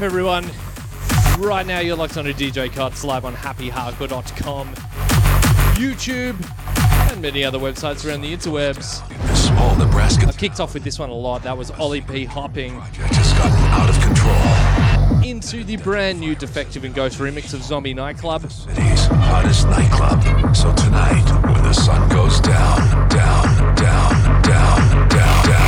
up, everyone? Right now, you're locked on to DJ Cuts live on happyhardcore.com, YouTube, and many other websites around the interwebs. Small Nebraska I've kicked off with this one a lot. That was Ollie P hopping project has gotten out of control. into the brand new Defective and Ghost remix of Zombie Nightclub. City's hottest nightclub. So tonight, when the sun goes down, down, down, down, down, down, down,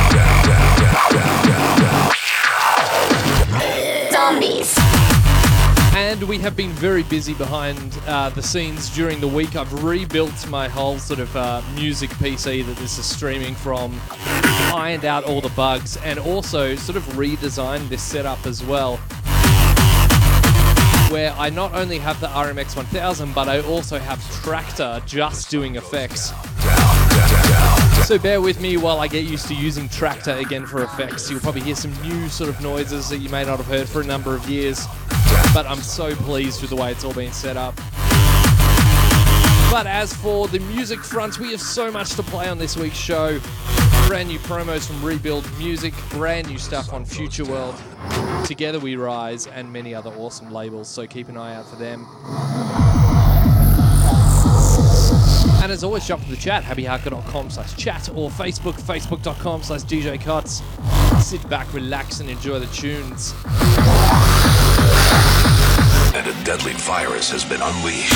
And we have been very busy behind uh, the scenes during the week. I've rebuilt my whole sort of uh, music PC that this is streaming from, ironed out all the bugs, and also sort of redesigned this setup as well. Where I not only have the RMX 1000, but I also have Traktor just doing effects. So bear with me while I get used to using Traktor again for effects. You'll probably hear some new sort of noises that you may not have heard for a number of years. But I'm so pleased with the way it's all been set up. But as for the music front, we have so much to play on this week's show. Brand new promos from Rebuild Music, brand new stuff on Future World, Together We Rise, and many other awesome labels, so keep an eye out for them. And as always, jump to the chat, happyhardcore.com slash chat or Facebook, facebook.com slash DJ Cuts. Sit back, relax, and enjoy the tunes. And a deadly virus has been unleashed.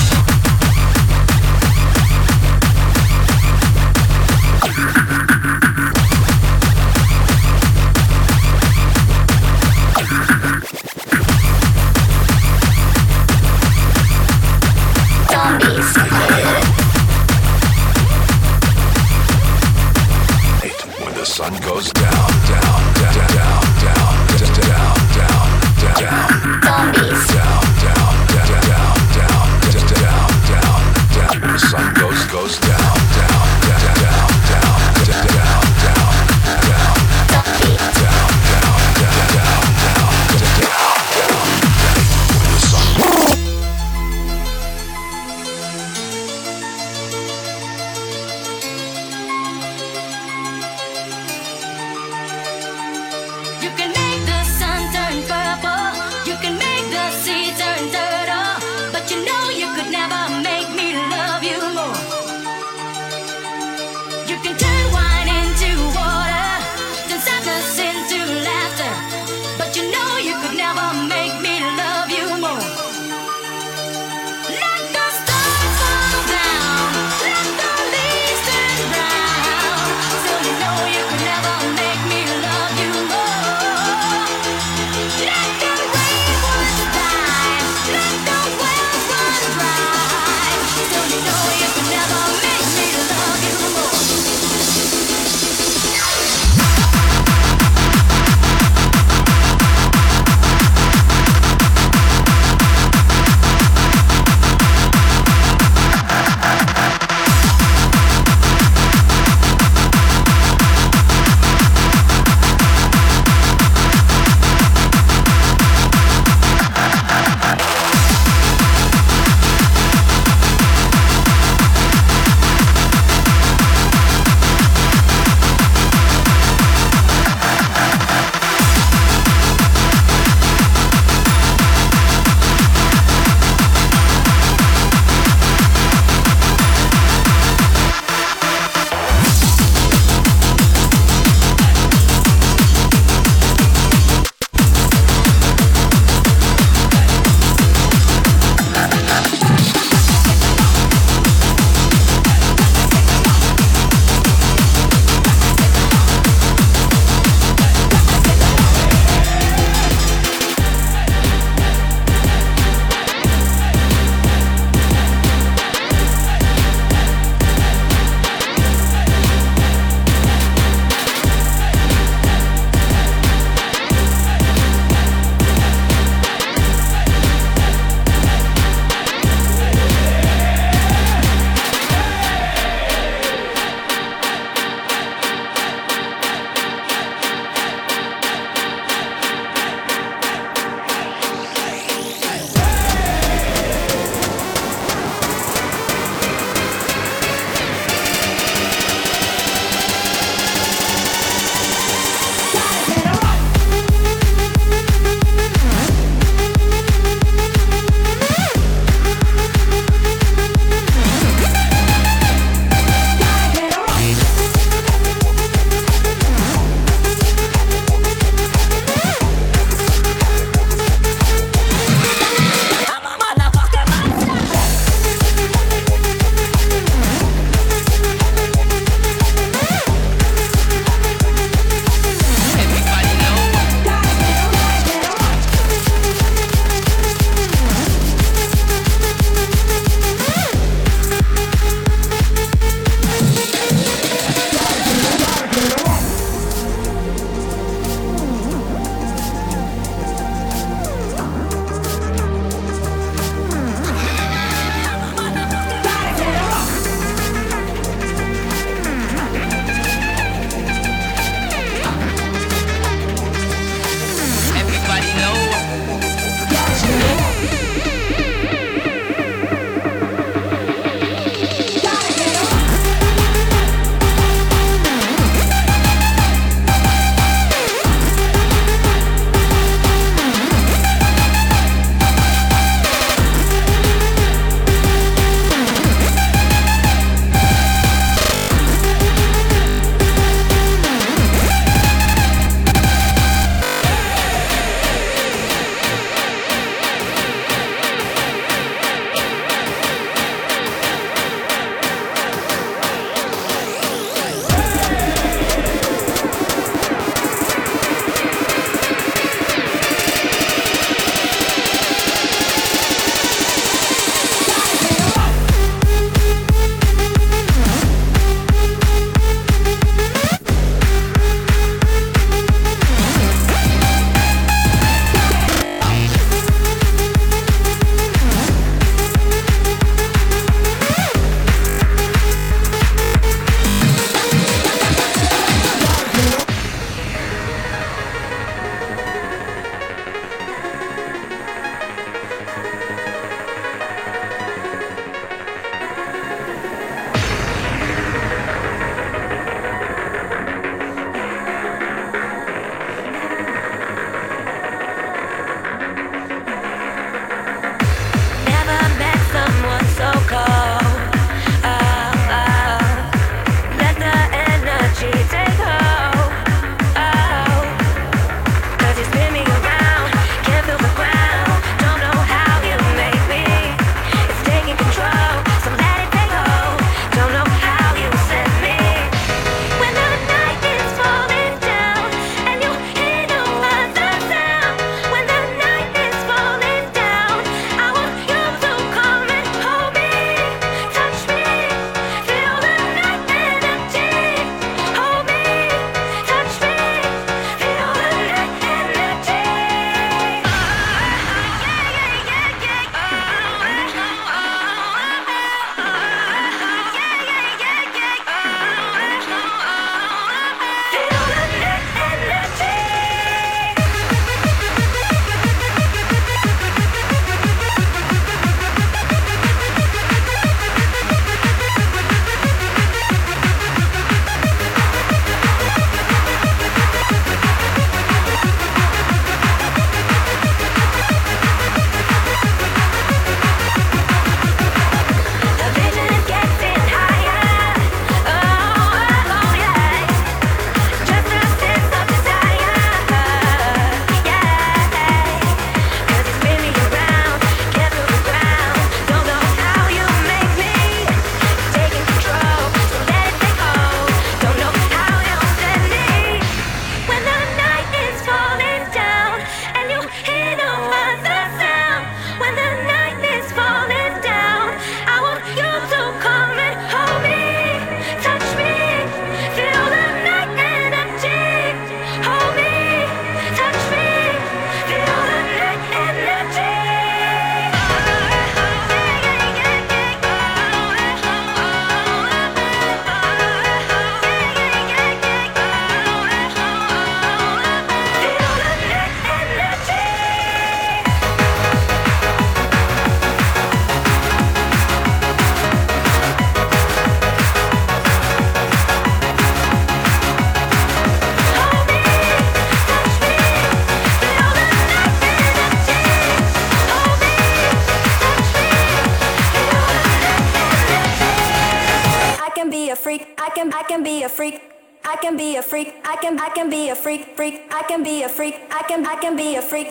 a freak. I can be a freak. I can I can be a freak. Freak. I can be a freak. I can I can be a freak.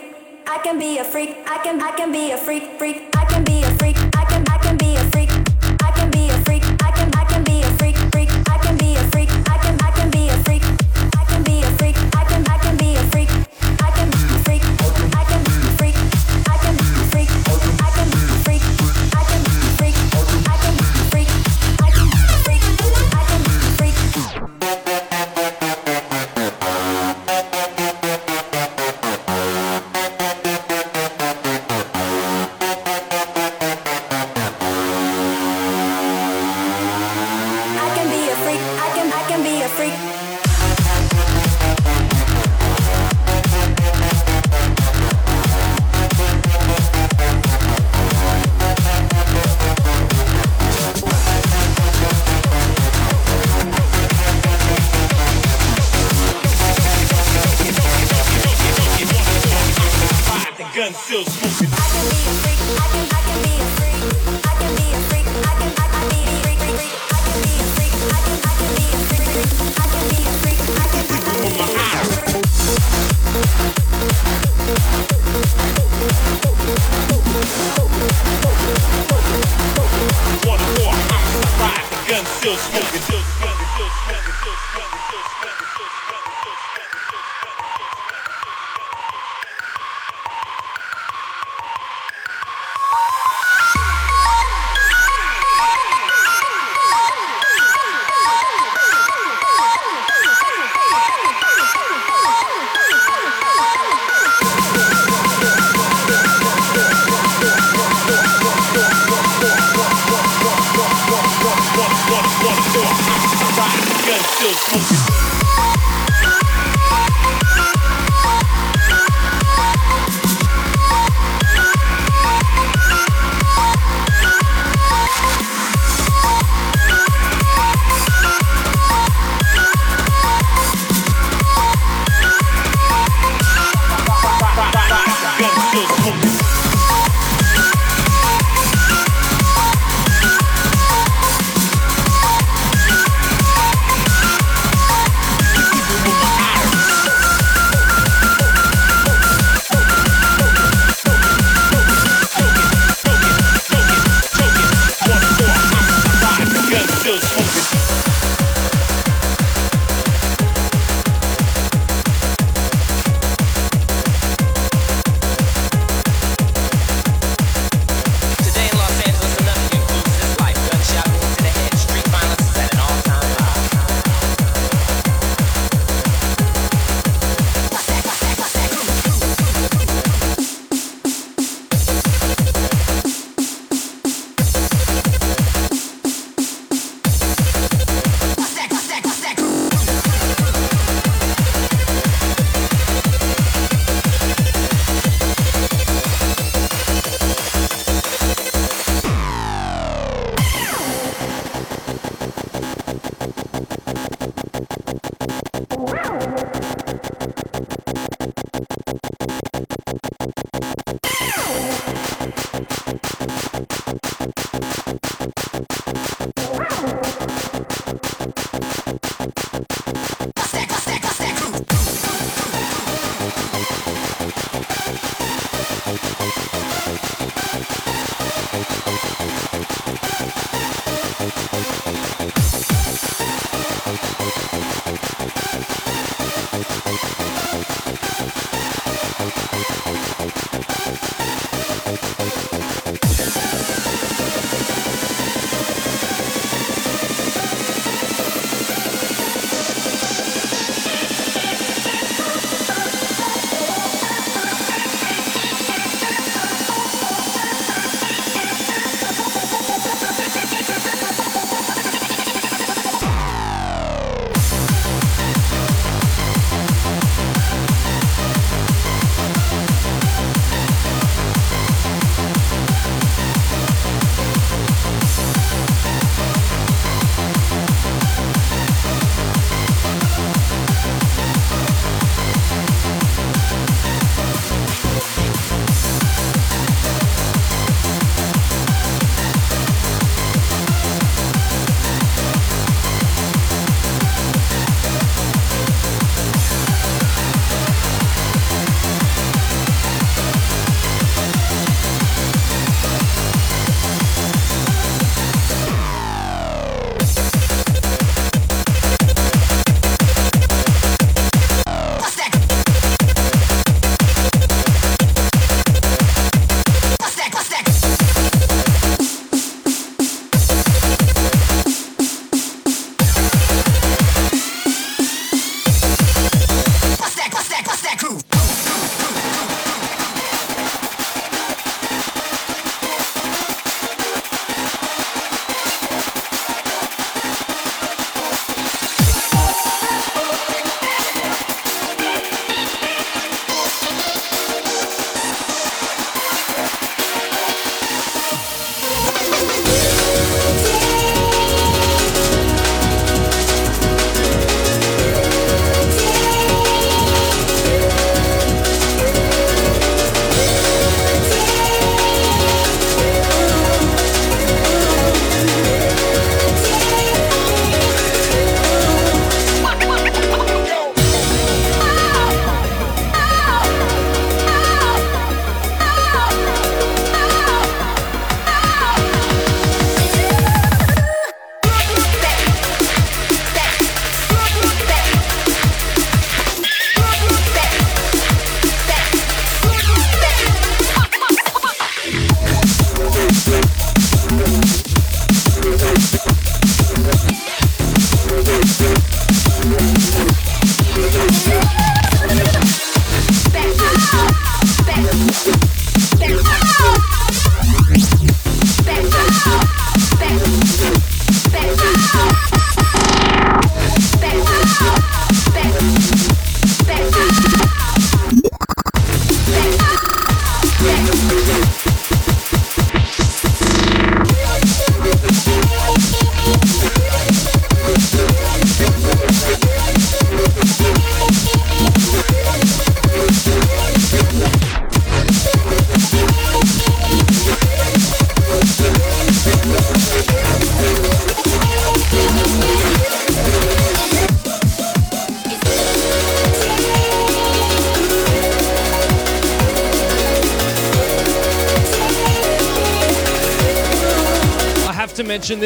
I can be a freak. I can I can be a freak. Freak. I can be a freak.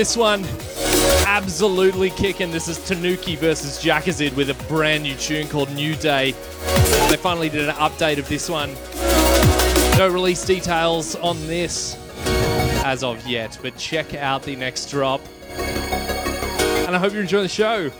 This one. Absolutely kicking. This is Tanuki versus Jakazid with a brand new tune called New Day. They finally did an update of this one. No release details on this as of yet, but check out the next drop. And I hope you enjoy the show.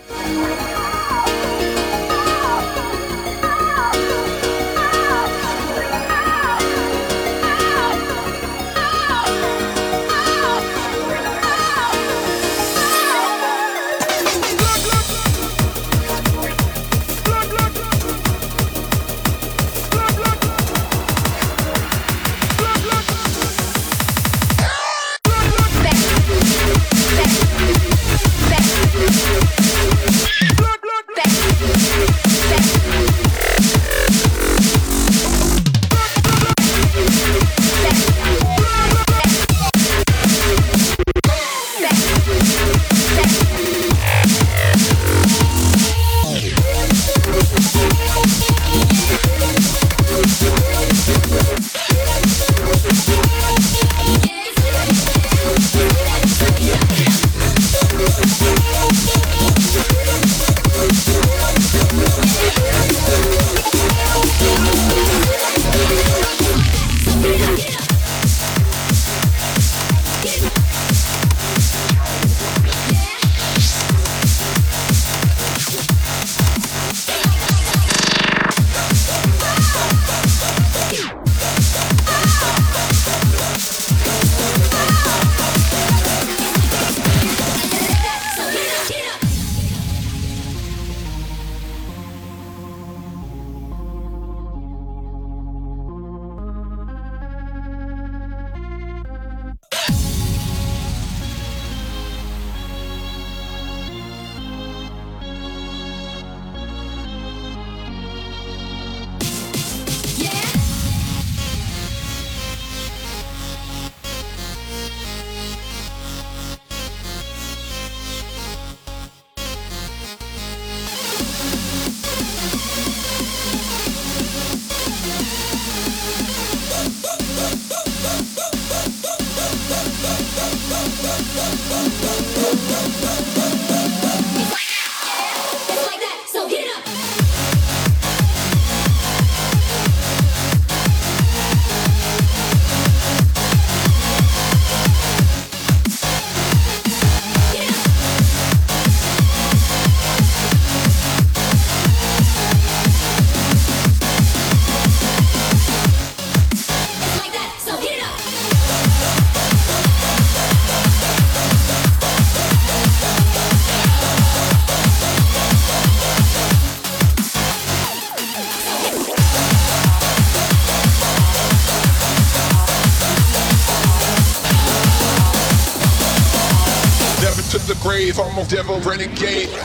Devil renegade.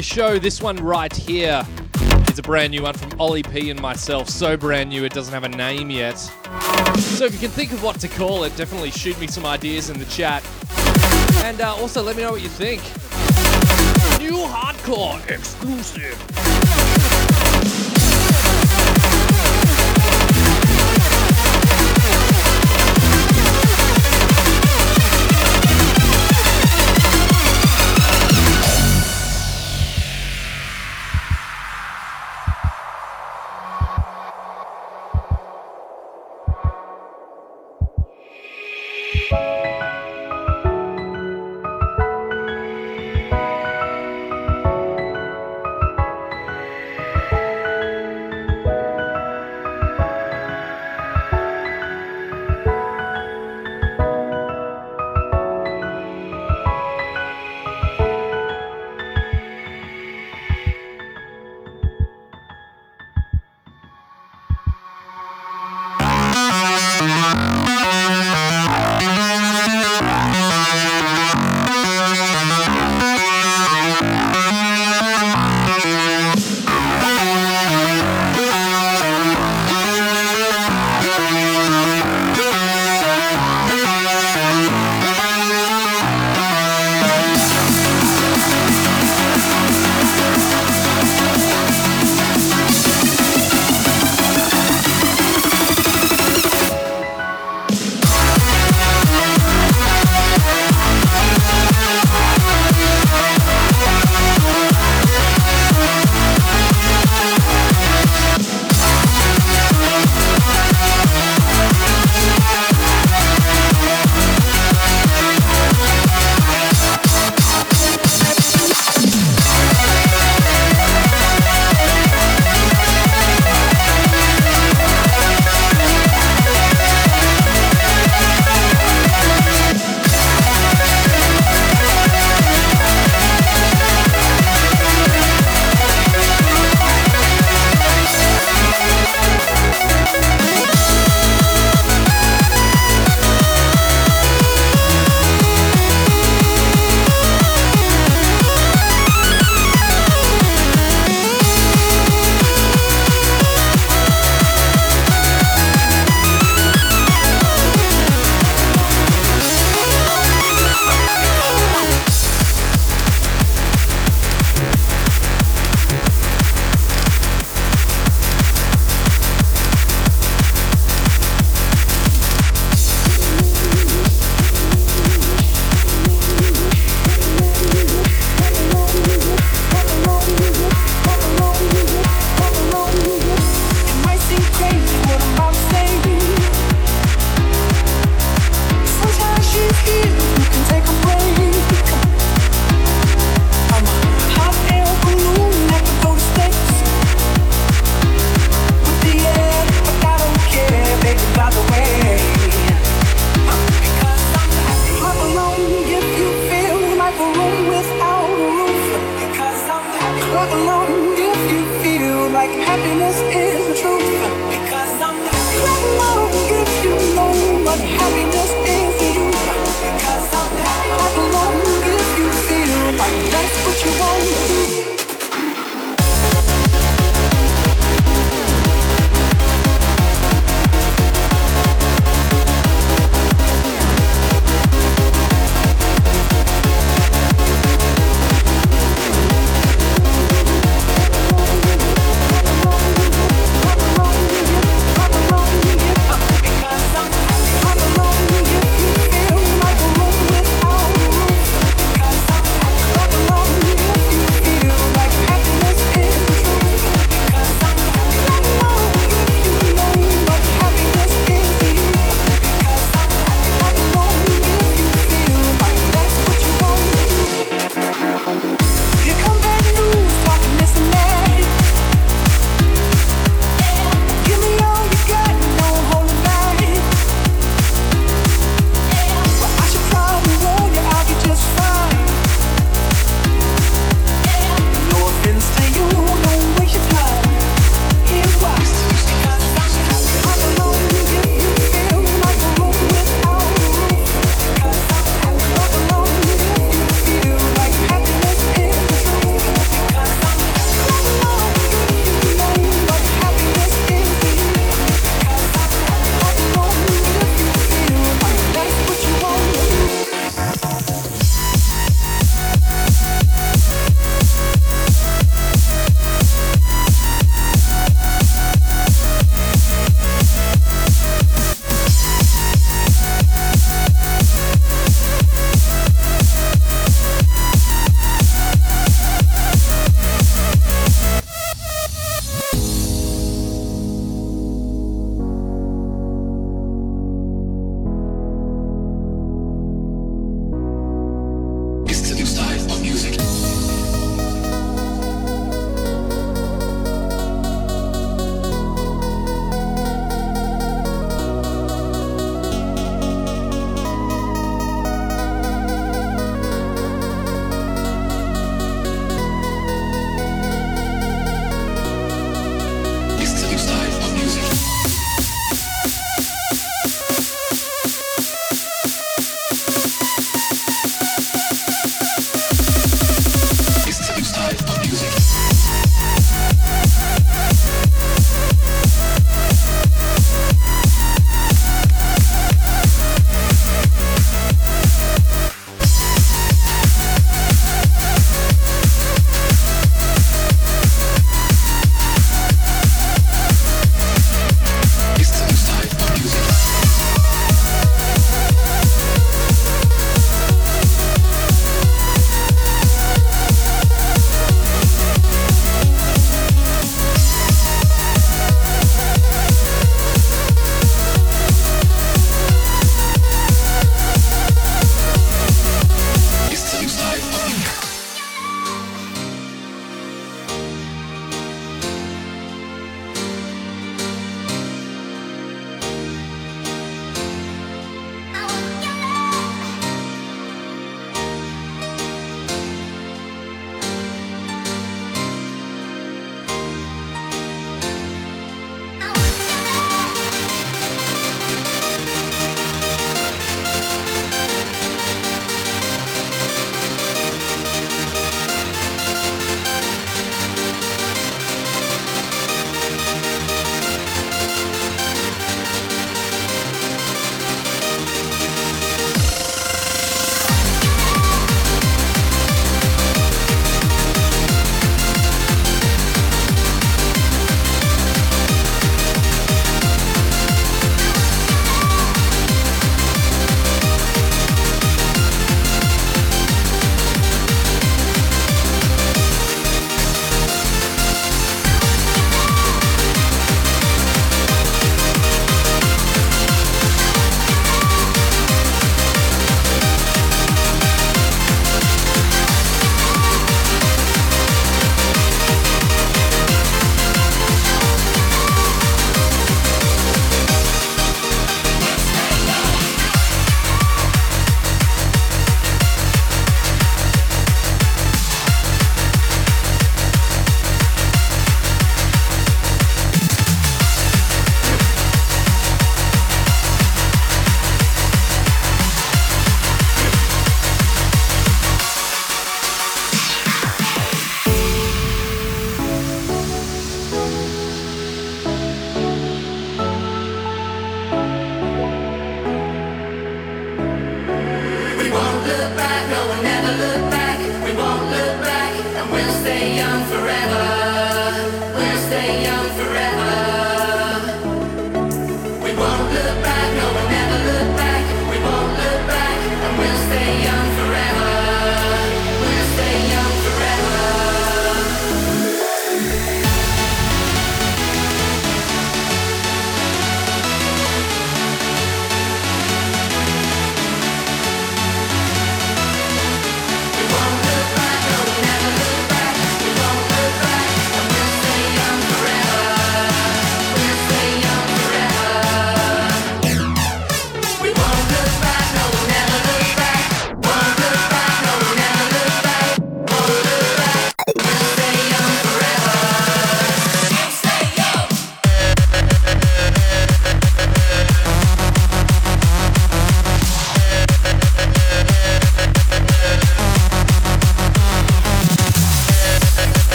The show. This one right here is a brand new one from Ollie P and myself. So brand new, it doesn't have a name yet. So if you can think of what to call it, definitely shoot me some ideas in the chat. And uh, also let me know what you think. New hardcore exclusive.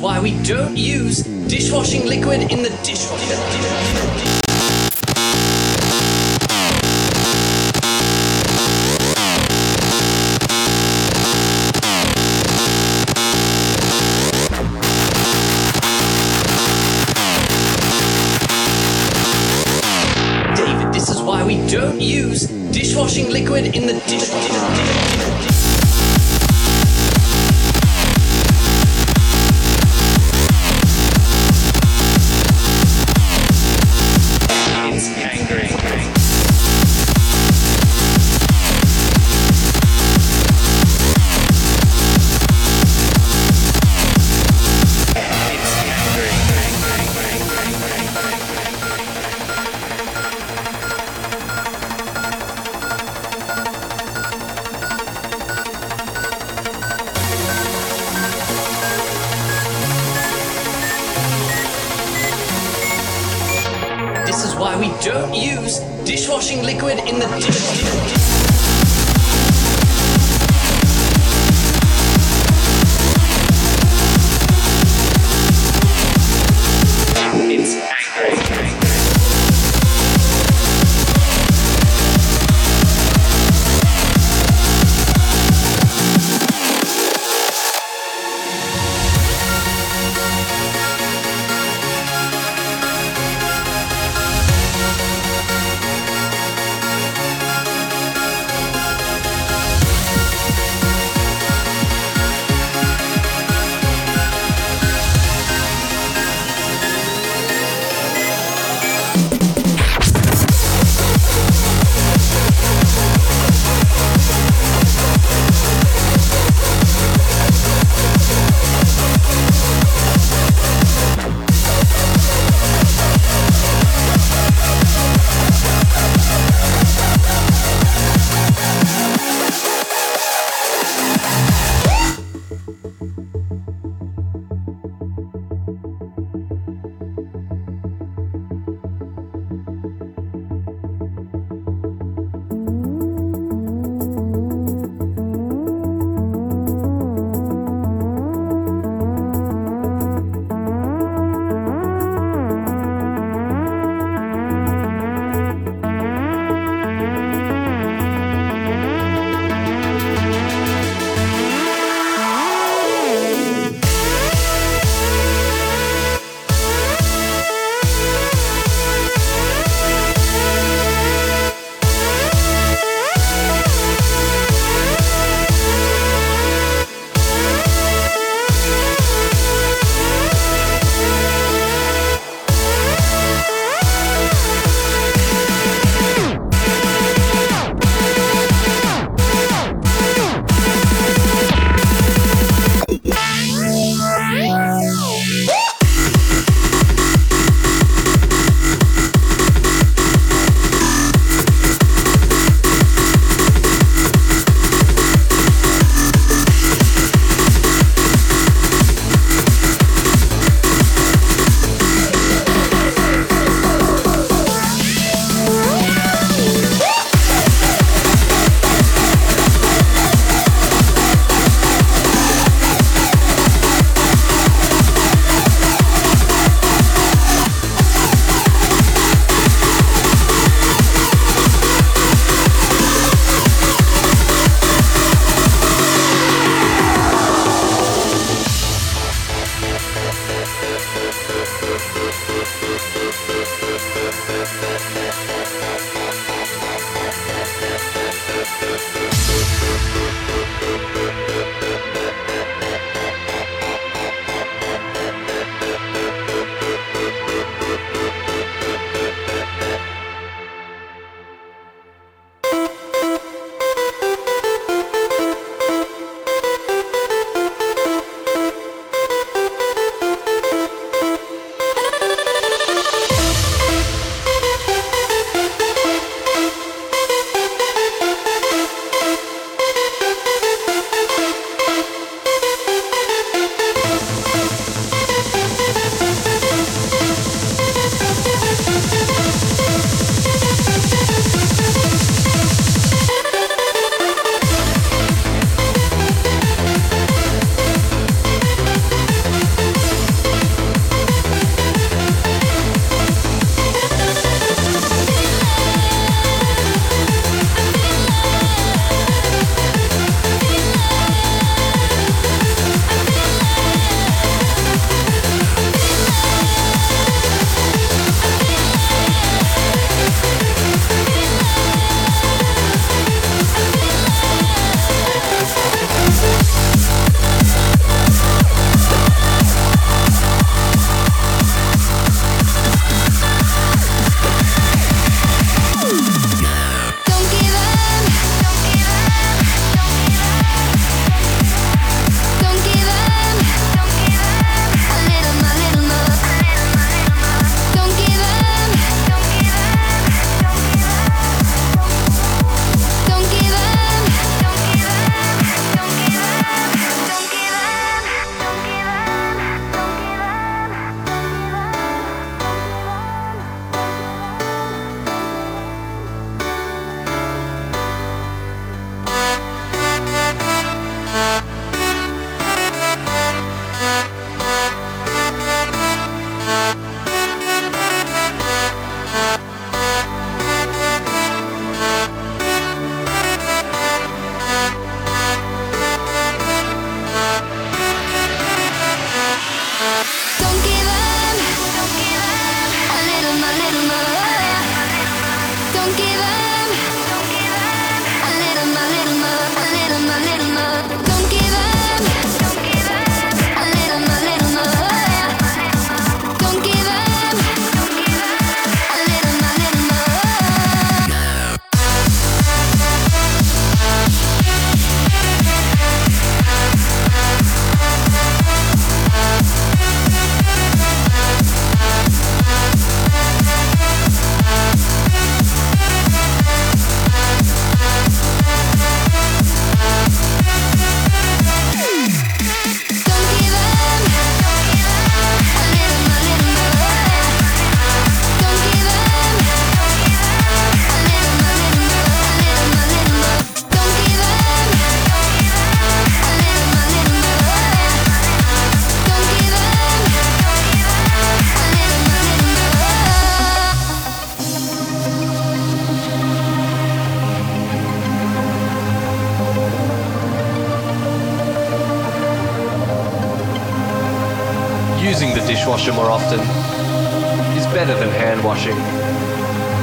Why we don't use dishwashing liquid in the dishwasher.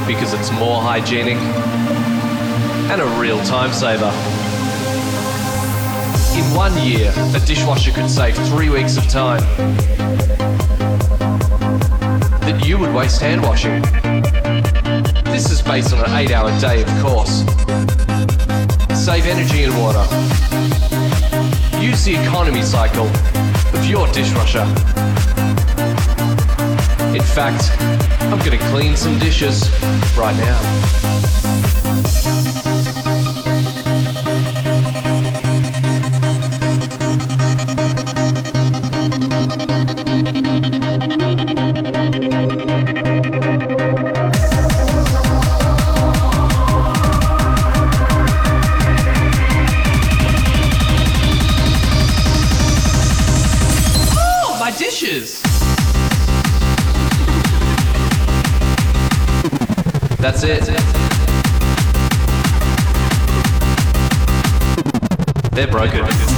Because it's more hygienic and a real time saver. In one year, a dishwasher could save three weeks of time that you would waste hand washing. This is based on an eight hour day, of course. Save energy and water. Use the economy cycle of your dishwasher. In fact, I'm gonna clean some dishes right now. They're broken.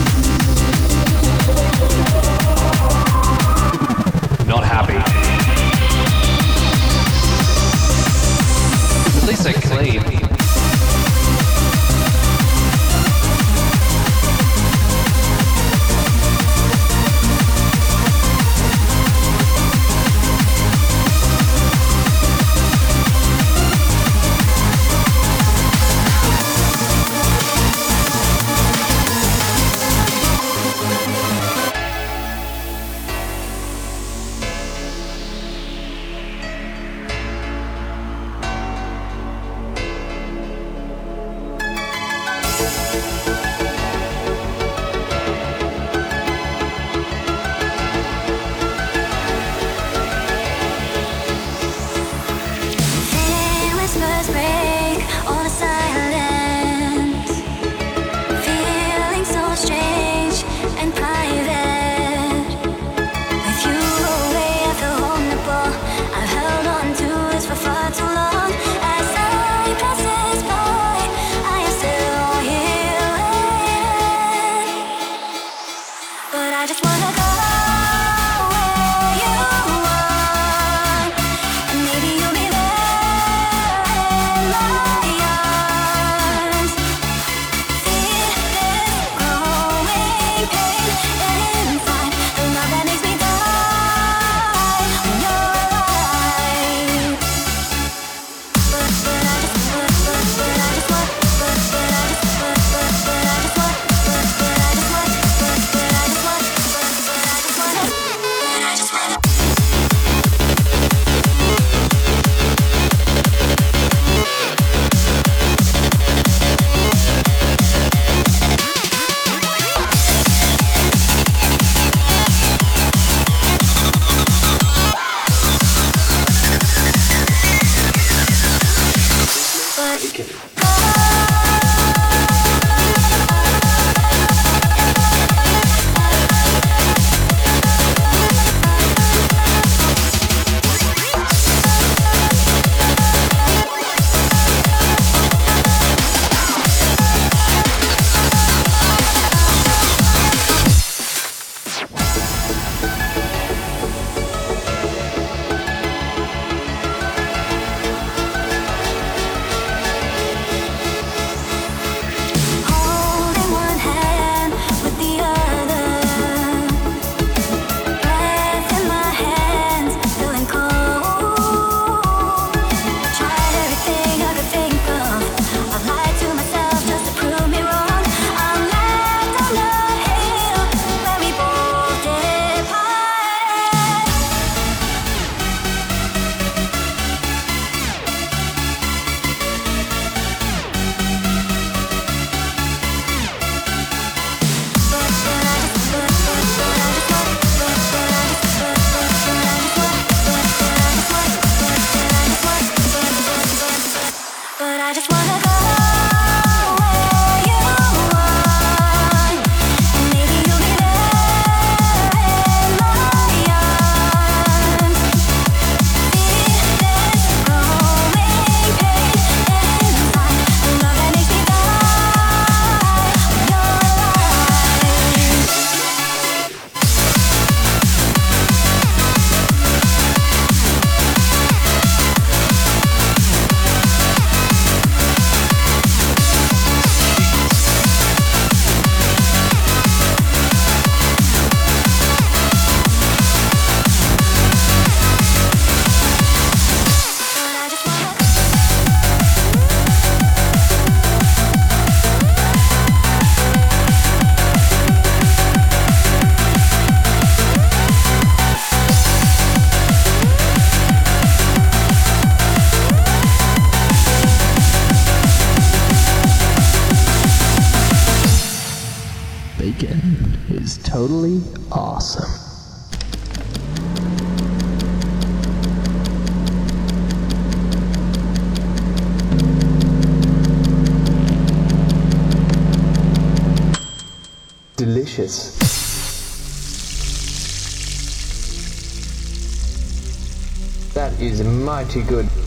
Mighty good.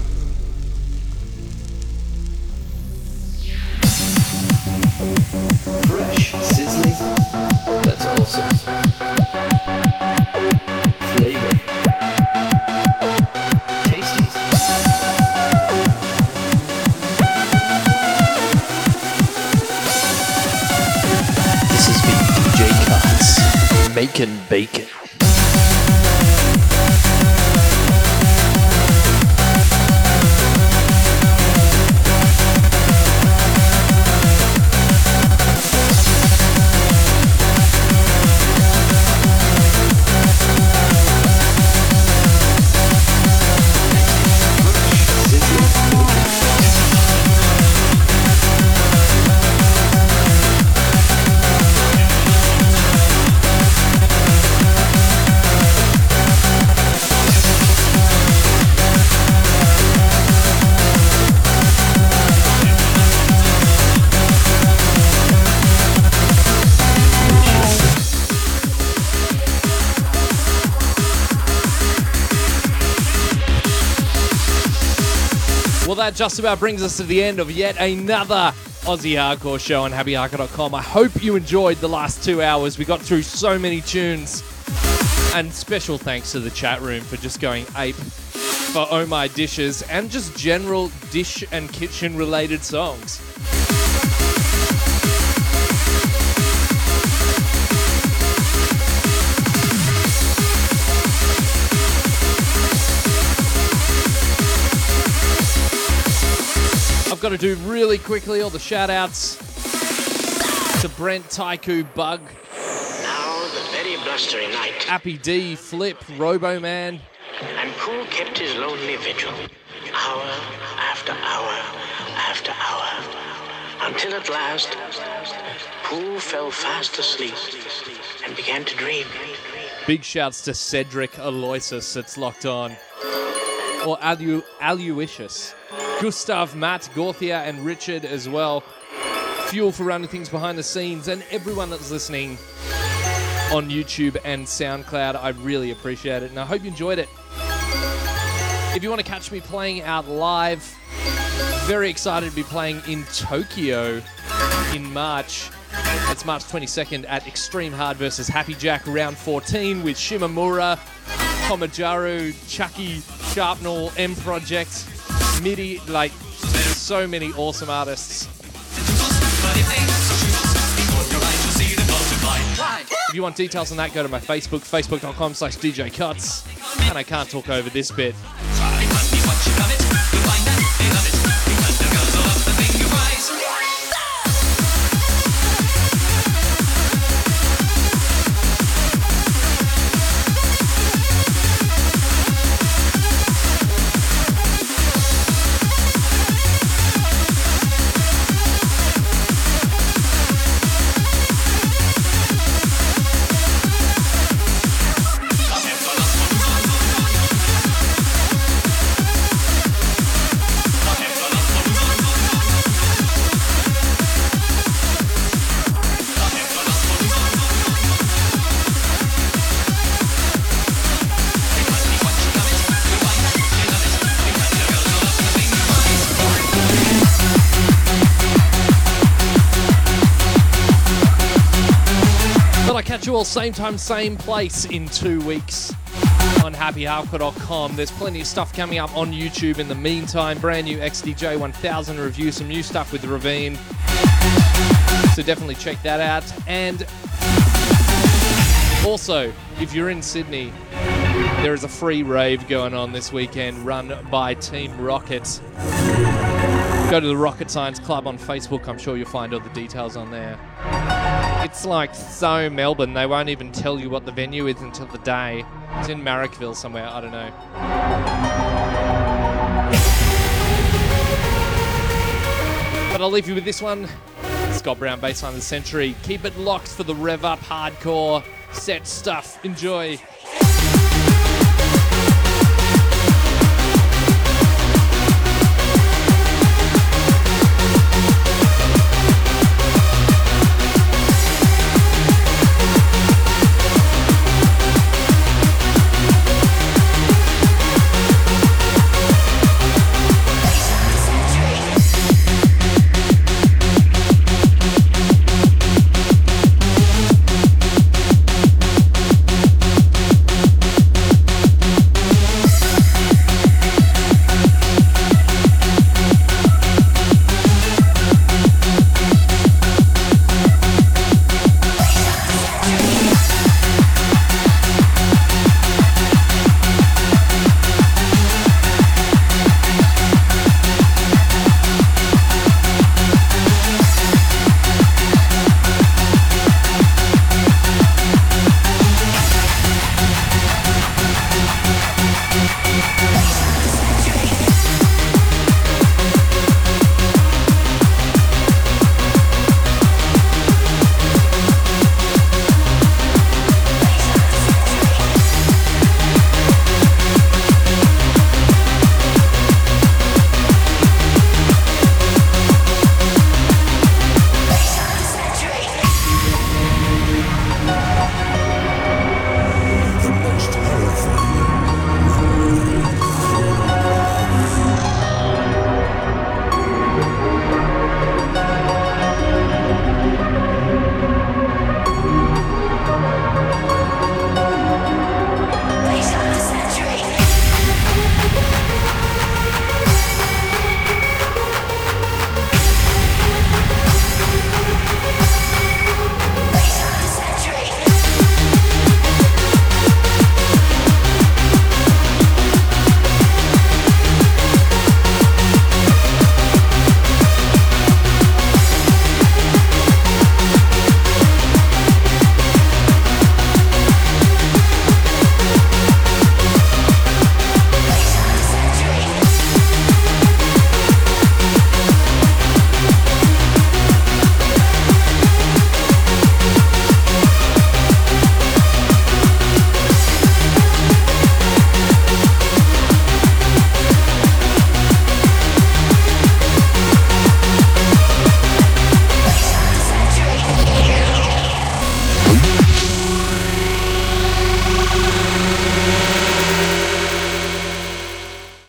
That just about brings us to the end of yet another Aussie Hardcore show on happyhardcore.com. I hope you enjoyed the last two hours. We got through so many tunes. And special thanks to the chat room for just going ape for Oh My Dishes and just general dish and kitchen related songs. I've got to do really quickly all the shout outs to Brent, Taiku, Bug, Now, the very blustery night, Appy D, Flip, Robo Man, and Poole kept his lonely vigil, hour after hour after hour, until at last, Poole fell fast asleep and began to dream. Big shouts to Cedric Aloysius that's locked on. Or Alu- Aluicious. Gustav, Matt, Gorthia, and Richard as well. Fuel for running things behind the scenes, and everyone that's listening on YouTube and SoundCloud. I really appreciate it, and I hope you enjoyed it. If you want to catch me playing out live, very excited to be playing in Tokyo in March. It's March 22nd at Extreme Hard versus Happy Jack round 14 with Shimamura, Komajaru, Chucky, Sharpnel, M Project, MIDI, like so many awesome artists. If you want details on that, go to my Facebook, facebook.com slash DJ Cuts. And I can't talk over this bit. Same time, same place in two weeks on happyhardcore.com. There's plenty of stuff coming up on YouTube in the meantime. Brand new XDJ 1000 review, some new stuff with Ravine. So definitely check that out. And also, if you're in Sydney, there is a free rave going on this weekend run by Team Rocket. Go to the Rocket Science Club on Facebook. I'm sure you'll find all the details on there. It's like so Melbourne, they won't even tell you what the venue is until the day. It's in Marrickville somewhere, I don't know. But I'll leave you with this one. Scott Brown, Baseline of the Century. Keep it locked for the rev up hardcore set stuff. Enjoy.